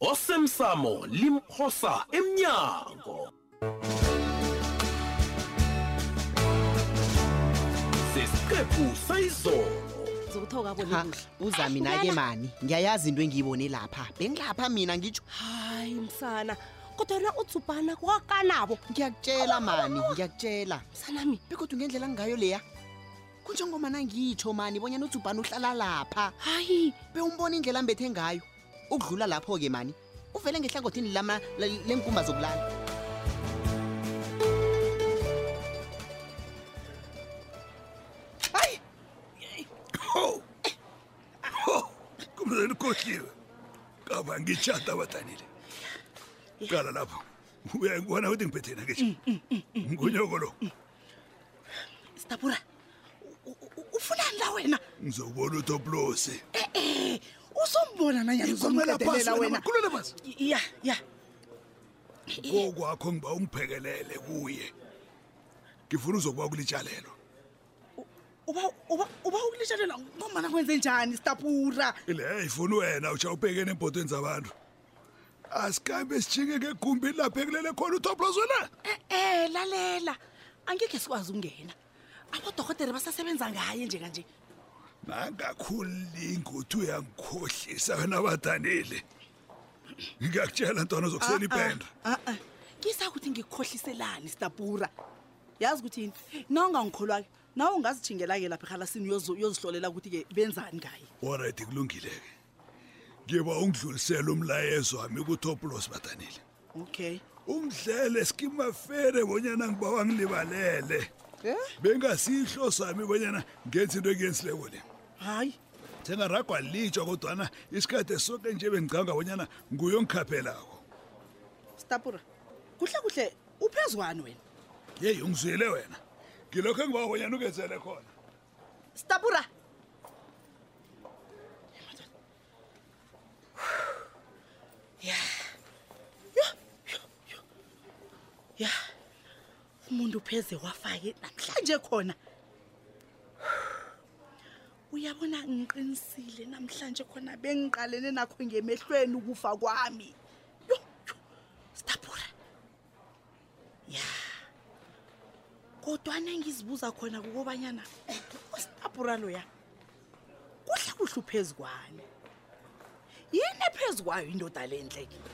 osemsamo limphosa emnyango sesiqephu sayizolo zokuthoka bona Ha, kuhle uza mina ke mani ngiyayazi into engiyibone lapha bengilapha mina ngitsho hayi msana kodwa yena utsubhana kwakanabo ngiyakutshela mani ngiyakutshela msanami begodwa ngendlela ngayo leya kunjengomana ngitsho mani bonyana udzubhana uhlala lapha hayi bewumbona indlela ambethe ngayo ukudlula lapho-ke mani uvele ngehlangothini lama lenkumba zokulala hayi kumzeni ukhohliwe kaba ngitshata abadanile qala lapho uyangibona ukuthi ngibhethena ke mm, mm, mm, ngunyoko lo stabura ufunani la wena ngizobona utoplose e-e usombona nanyana uzomqedelela wena ya ya kokwakho ngiba ungiphekelele kuye ngifuna uzokuba kulitshalelo uba uba uba ukulitshalelwa ngombana kwenze njani stapura leyo ifuni wena utsha ubhekene embhodweni zabantu asikambe sijike ngegumbi lapha ekulele khona uthoplozwela e-e lalela angekhe sikwazi ukungena abodokotere basasebenza ngaye nje kanje nangakhullingi ukuthi uyangikhohlisa wena badanile ngiyakutshela ntwana zokusela ipenda ngisa ukuthi ngikukhohliselani stapura yazi ukuthi yini na ungangikholwa-ke nawe ungazijingela-ke lapha ehalasini uyozihlolela ukuthi-ke benzani ngaye olright kulungile-ke ngiba ungidlulisela umlayezo wami kutopulos badanile okay ungidlele skimafere bonyana ngibawa ngilibalele eh? bengasihlo sami bonyana ngenza into engiyenzileko le hayi njengaragwa litsho kodwana isikhathi soke nje bengicanga bonyana nguye ongikhaphelako stapura kuhle kuhle uphezwani wena yeyi ungizwile wena ngilokho engibabonyana ukezele khona Stabura. ya yo yo yo ya umuntu upheze wafake namhlanje khona uyabona ngiqinisile namhlanje khona bengiqalene nakho ngemehlweni ukufa kwami Yo, yo, stabura ya kodwana engizibuza khona kukobanyana ustabhura loya kuhle kuhle uphezu kwani yini ephezu kwayo indoda le ntlekile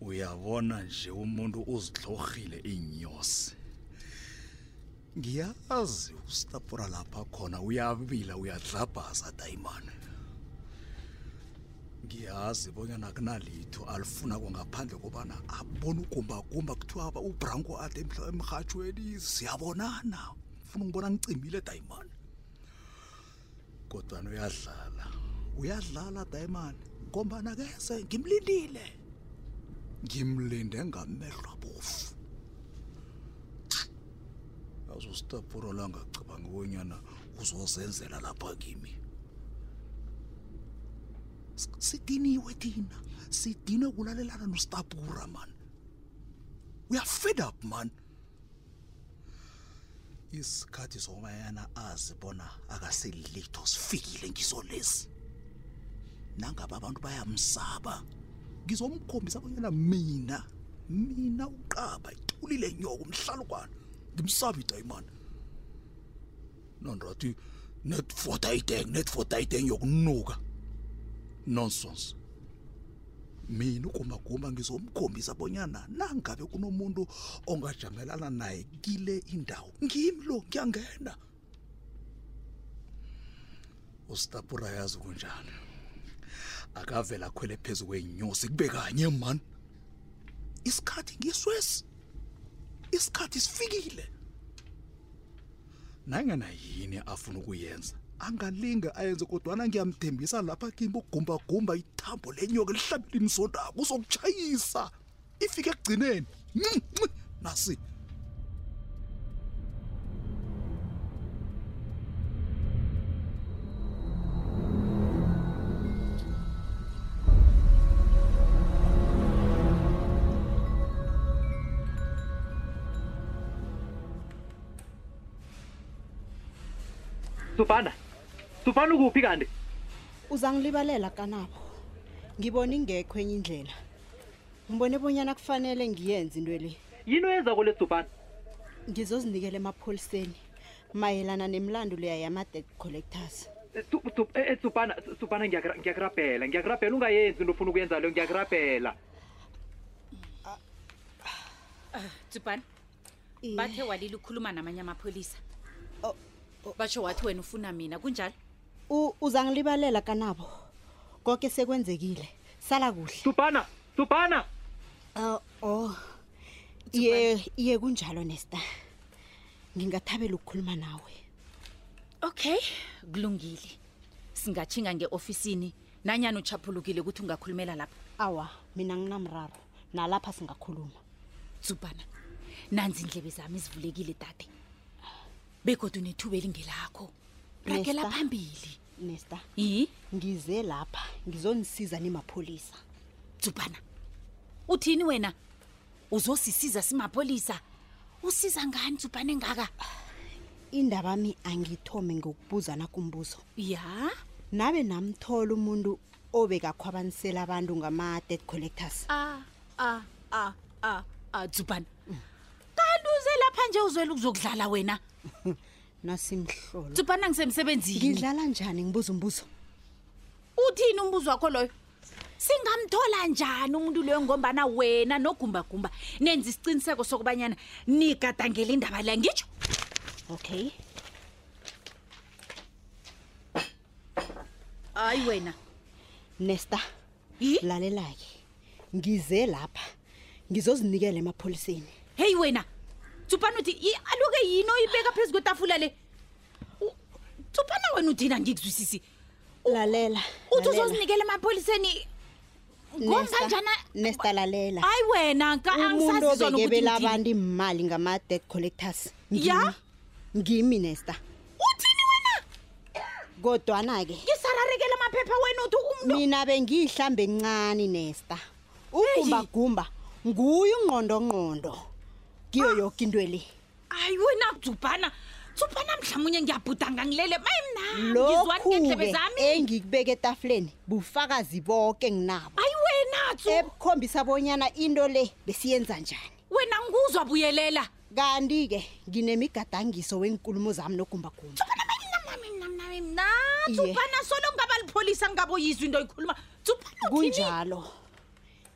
uyabona nje umuntu uzitlhorhile iinyosi ngiyazi usitapura lapha khona uyabila uyadlabhaza dayimane ngiyazi bonyana kunalitho alifuna kwangaphandle kobana abona ugumbagumba kuthiwa ubranko ade emrhatshweni siyabonana funa ungibona ngicimile dayimane kodwana uyadlala uyadlala dayimani ngombana kese ngimlindile ngimlinde ngamehlo abofu azositapuro langacabanga bonyana uzozenzela lapha kimi sidiniwe thina sidinwe kulalelana nostapura man we are fed up man isikhathi sokubayana azi bona akaselilitho sifikile ngiso lesi nangaba abantu bayamsaba ngizomkhombisa bonyana mina mina uqaba ithulile nyoko umhlalukwana ngimsaba idayimana nondothi net for dating net for dating yokunuka nonsense mina ugumbagumba ngizomkhombisa bonyana nangabe kunomuntu ongajamelana naye kile indawo ngimi lo ngiyangena usitapura yazi kunjani akavela akhwele phezu kwenyosi kube kanye mani isikhathi ngiswesi isikhathi sifikile nangana yini afuna ukuyenza angalinge ayenze kodwana ngiyamthembisa lapha kimba ugumbagumba ithambo lenyoka elihlabelini sondako uzokutshayisa ifike ekugcineni nasi Supana. Supana ukuphi kanti? Uzangilibalela kanabo. Ngibona ingekho enye indlela. Ngibone bonyana kufanele ngiyenze into le. Yini oyenza kule Supana? Ngizozinikela emapholiseni mayelana nemlando leya yama debt collectors. Eh, eh, Supana, Supana ngiyakurabhela, ngiyakurabhela ungayenzi into ofuna ukuyenza leyo ngiyakurabhela. Supana. Iye. bathe walile ukhuluma namanye amapholisa Oh, oh. basho wathi wena ufuna mina kunjalo U- uzangilibalela kanabo konke sekwenzekile sala kuhle Tupana, Tupana. Oh, oh. Iye iye kunjalo Nesta. Ngingathabela ukukhuluma nawe. okay kulungile singatshinga nge-ofisini nanyani uchaphulukile ukuthi ungakhulumela lapha Awa, mina nginamraro. nalapha singakhuluma zubhana nanzi indlebe zami zivulekile dade begodwa unethuba elingelakho ragela Nesta. phambili nesta yi ngize lapha ngizonisiza nimapholisa zubhana uthini wena uzosisiza simapholisa usiza ngani zubhana engaka indaba mi angithome ngokubuzana kumbuzo ya nabe namthola umuntu obekakhwabanisela abantu ngama-dead collectors a a a a a dzubhana kanti uze lapha nje uzwela ukuzokudlala wena nasimhlolo dzubhana ngisemsebenzini ngidlala njani ngibuza umbuzo uthini umbuzo wakho loyo singamthola njani umuntu leyo ngombana wena nogumbagumba nenza isiqiniseko sokubanyana nigadangela indaba leya ngitsho okay hayi wena nesta lalela-ke ngize lapha ngizozinikela emapholiseni heyi wena tsupana uthi aluke yini oyibeka phezu kwetafula le tsupana wena uthina ngikuzwisisi lalela uthi uzozinikela emapholiseni Ngombana nestalalela Hayi wena nka umuntu angisazi zona ukuthi obekebela ngithini. abantu imali ngama-debt collectors ngimi. Ya? ngimi nesta Uthini wena? kodwana-ke Ngisararekela amaphepha wena uthi umuntu mina bengiyihlambe encane nesta ugumbagumba nguye ungqondongqondo kiyo yoke into le hayi wena dzubhana dzubhana mhlamunye ngiyabhudanga ngilele maye mnangizwaningendlebe zami engikubeka etafuleni bufakazi boke nginabo hayi wena dzu ebukhombisa bonyana into le besiyenza njani wena ngikuzwa buyelela kanti-ke nginemigadangiso wenkulumo zami nogumbagumba natsubhana solo ngaba lipholisa ngabo yizwa into oyikhuluma tsubhana kunjalo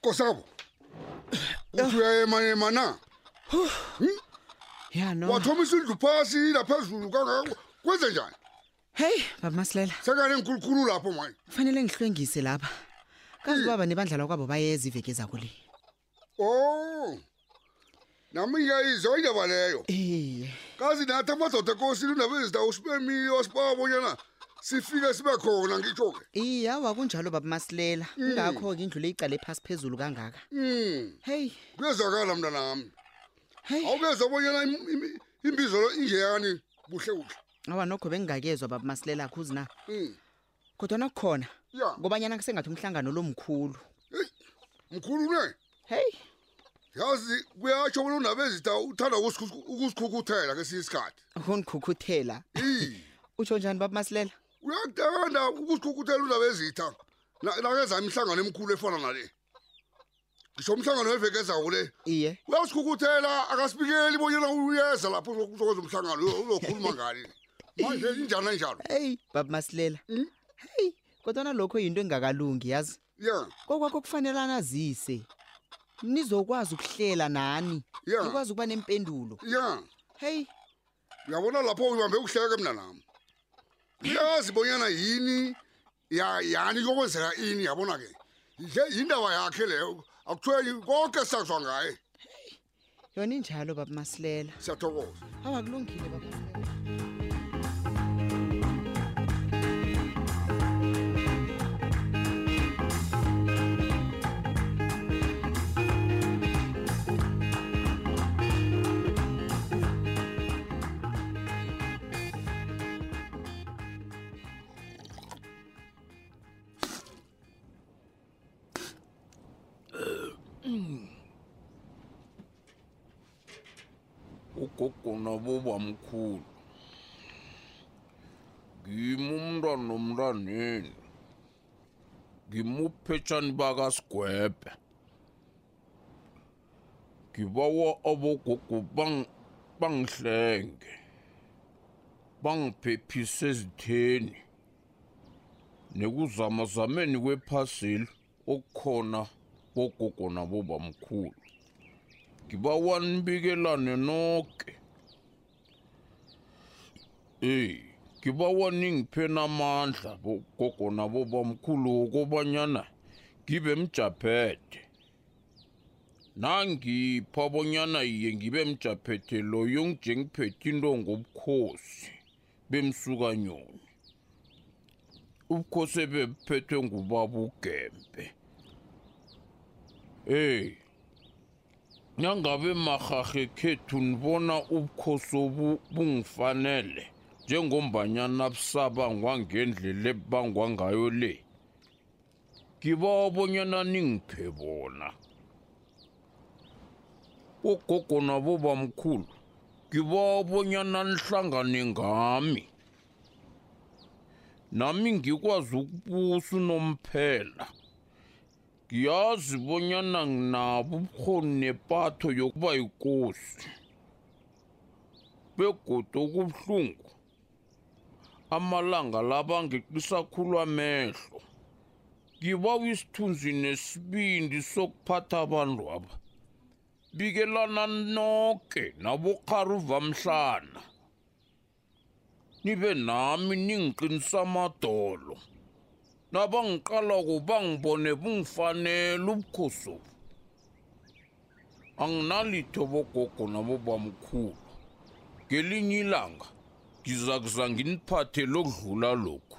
kosakabo usuyayemayema na Hmm? ya no wathoma isindlu phasi naphezulu kangako kwenze njani heyi baba masilela sekane ngikhulukhulu lapho manje kufanele ngihlwengise lapha kazi ubaba nebandla lakwabo bayeza iveke ezako le o nam iyayize indaba leyo iye kazi nathi amadoda ekosini indaba ezitawu sibe miyo sibawa bonyana sifike sibe khona ngitsho-ke iye awa kunjalo baba masilela kungakho-ke indlu le icale phasi phezulu kangaka um heyi kuyezwakala mntanami heyi awukezwa bonyana im- im- imbizo lo injeyani kuhle kuhle awa nokho bengingakezwa baba masilela khuzi na um kodwa nakukhona ya kobanyana kusengathi umhlangano lo mkhulu mkhulu ne heyi yazi kuyatsho bona unabezitha uthanda ukusikhu- ukusikhukhuthela kesinye isikhathi undikhukhuthela Ii. utsho njani baba masilela uyakuthanda ukusikhukhuthela unabezitha Na- nakezama ihlangano emkhulu efana nale ngisho umhlangano weveke ezako le iye uyasikhukuthela akasibikeli bonyana uyeza lapho uzo- uzokwenza umhlangano uyo- uzokhuluma ngani manje injani enjalo heyi baba masilela Mm. heyi kodwana lokho yinto engakalungi yazi ya kokwakho kufanele anazise nizokwazi ukuhlela nani ya nikwazi ukuba nempendulo ya heyi uyabona lapho uyibambe ukuhleke mina nami ngiyazi bonyana yini ya- yani kokwenzeka ini yabona ke nje yindaba yakhe leyo akuthweli konke sazwa ngaye yona injalo baba masilela siyathokoza hawa kulungile baba Masilela. ugogo nabobamkhulu ngimi umntwana nomntwaneni ngimuphetshani bakasigwebhe ngibawa abogogo bangihlenge bangiphephise ezitheni nekuzamazameni kwephaseli okukhona bogogo nabobamkhulu ngibawa nibikelane noke eyi ngibawa ningipheni amandla bogogo nabo bamkhulu wokobanyana ngibe mjaphethe nangipha bonyana iye ngibe mjaphethe loyo ngije ngiphethe into ngobukhosi bemsukanyoni ubukhosi ebebuphethwe ngubaba ugembe eyi Nangabe marharhe khethu nibona ubukhosobu bungifanele njengombanyana busabangwa ngendlela ebangwa ngayo le ngibawa bonyana ningiphe bona ugogo nabo bamkhulu ngibawa bonyana nihlangane ngami nami ngikwazi ukubusa unomphela ngiyazi bonyana nginabo ubukghoni nepatho yokuba yikosi begodu okubuhlungu amalanga laba ngiqisa khulu amehlo ngibawa isithunzi nesibindi sokuphatha abantu aba bikelana noke nabokharuva mhlana nibe nami ningiqinisa amadolo nabangiqala kuba ngibone bungifanele ubukhosobu anginalitho bogogo nabobamkhulu ngelinye ilanga ngizakuza nginiphathe lokudlula lokhu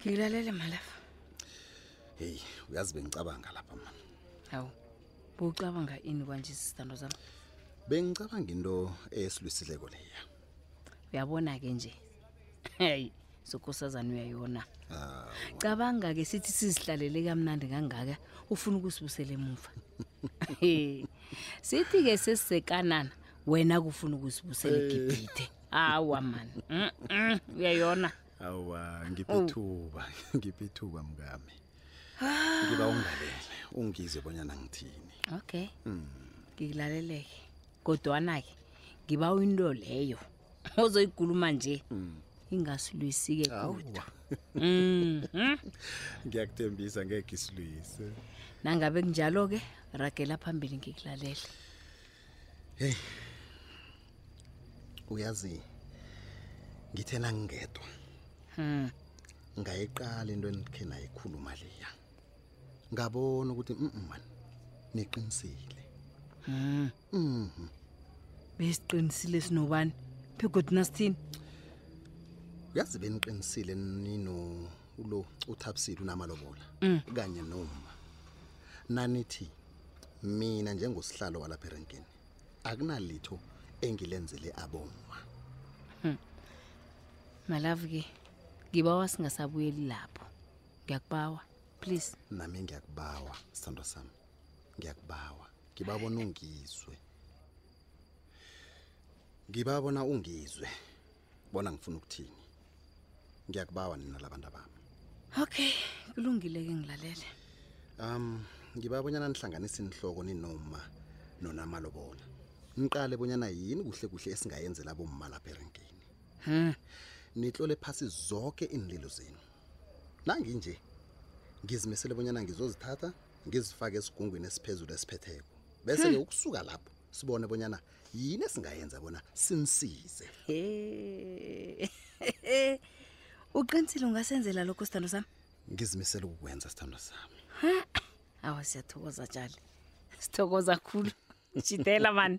ngilalele malafa heyi uyazi bengicabanga lapha mani hawu bowucabanga ini kwanje sisithando zami bengicabanga into eyesilwisileko leya uyabona-ke nje heyi sokosazana uyayona Ah, cabanga-ke sithi sizihlalele kamnandi kangaka ufuna ukusibusela emuva He, sithi-ke sesisekanana wena kufuna ukusibusela egibhide awa mani Mm, mm, uyayona awa ngiphi Oh. ithuba ngiphi ithuba mkami ngiba ungalele ungize bonyana ngithini okay Mm. ngikulaleleke kodwana-ke ngiba into leyo ozoyikuluma nje ingasilwisike kodwa Mhm. ngiyakuthembisa ngeke isilwise nangabe kunjalo-ke ragela phambili ngikulalele Hey. Uyazi ngithe nangingedwa. Hmm. Ngayiqala into enikhe nayikhuluma leya. Ngabona ukuthi mhm man niqinisile. Hmm. Mhm. Besiqinisile sinobani? Begodu nasithini? Uyazi beniqinisile nino ulo uthabisile unamalobola mm. kanye noma nanithi mina njengosihlalo walapha erenkini akunalitho engilenzele abomma hmm. malavu ke ngibawa singasabuyeli lapho ngiyakubawa please nami ngiyakubawa sithando sami ngiyakubawa ngibabona ungizwe ngibabona ungizwe bona ngifuna ukuthini ngiyakubawa nina labantu abami okay kulungile ke ngilalele um ngiba bonyana nihlanganisa inhloko ninoma nonamalobola niqale bonyana yini kuhle kuhle esingayenzela bomma lapha erenkini hmm. nitlole phasi zonke iinlilo zenu nanginje ngizimisele bonyana ngizozithatha ngizifake esigungwini esiphezulu esiphetheko bese-ke hmm. ukusuka lapho sibone bonyana hmm. yini esingayenza bona sinisize uqinisile ungasenzela lokho sithando sami ngizimisele ukukwenza sithando sami awa siyathokoza tshali sithokoza khulu jidela mani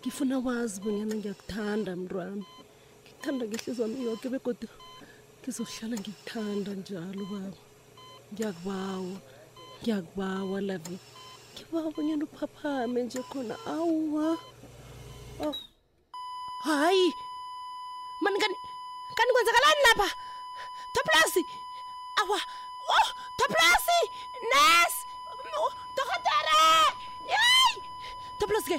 ngifuna wazi bonyana ngiyakuthanda mntu wami ngikuthanda ngehlizi wami yoke begodwa ngizohlala ngikuthanda njalo baba ngiyakubawa ngiyakubawa lavi ngibawa bonyana uphaphame nje khona awuwa oh. hayi mani kani kani kwenzakalani lapha toplasi awa oh toplasi nes dokotore yey toplasi ke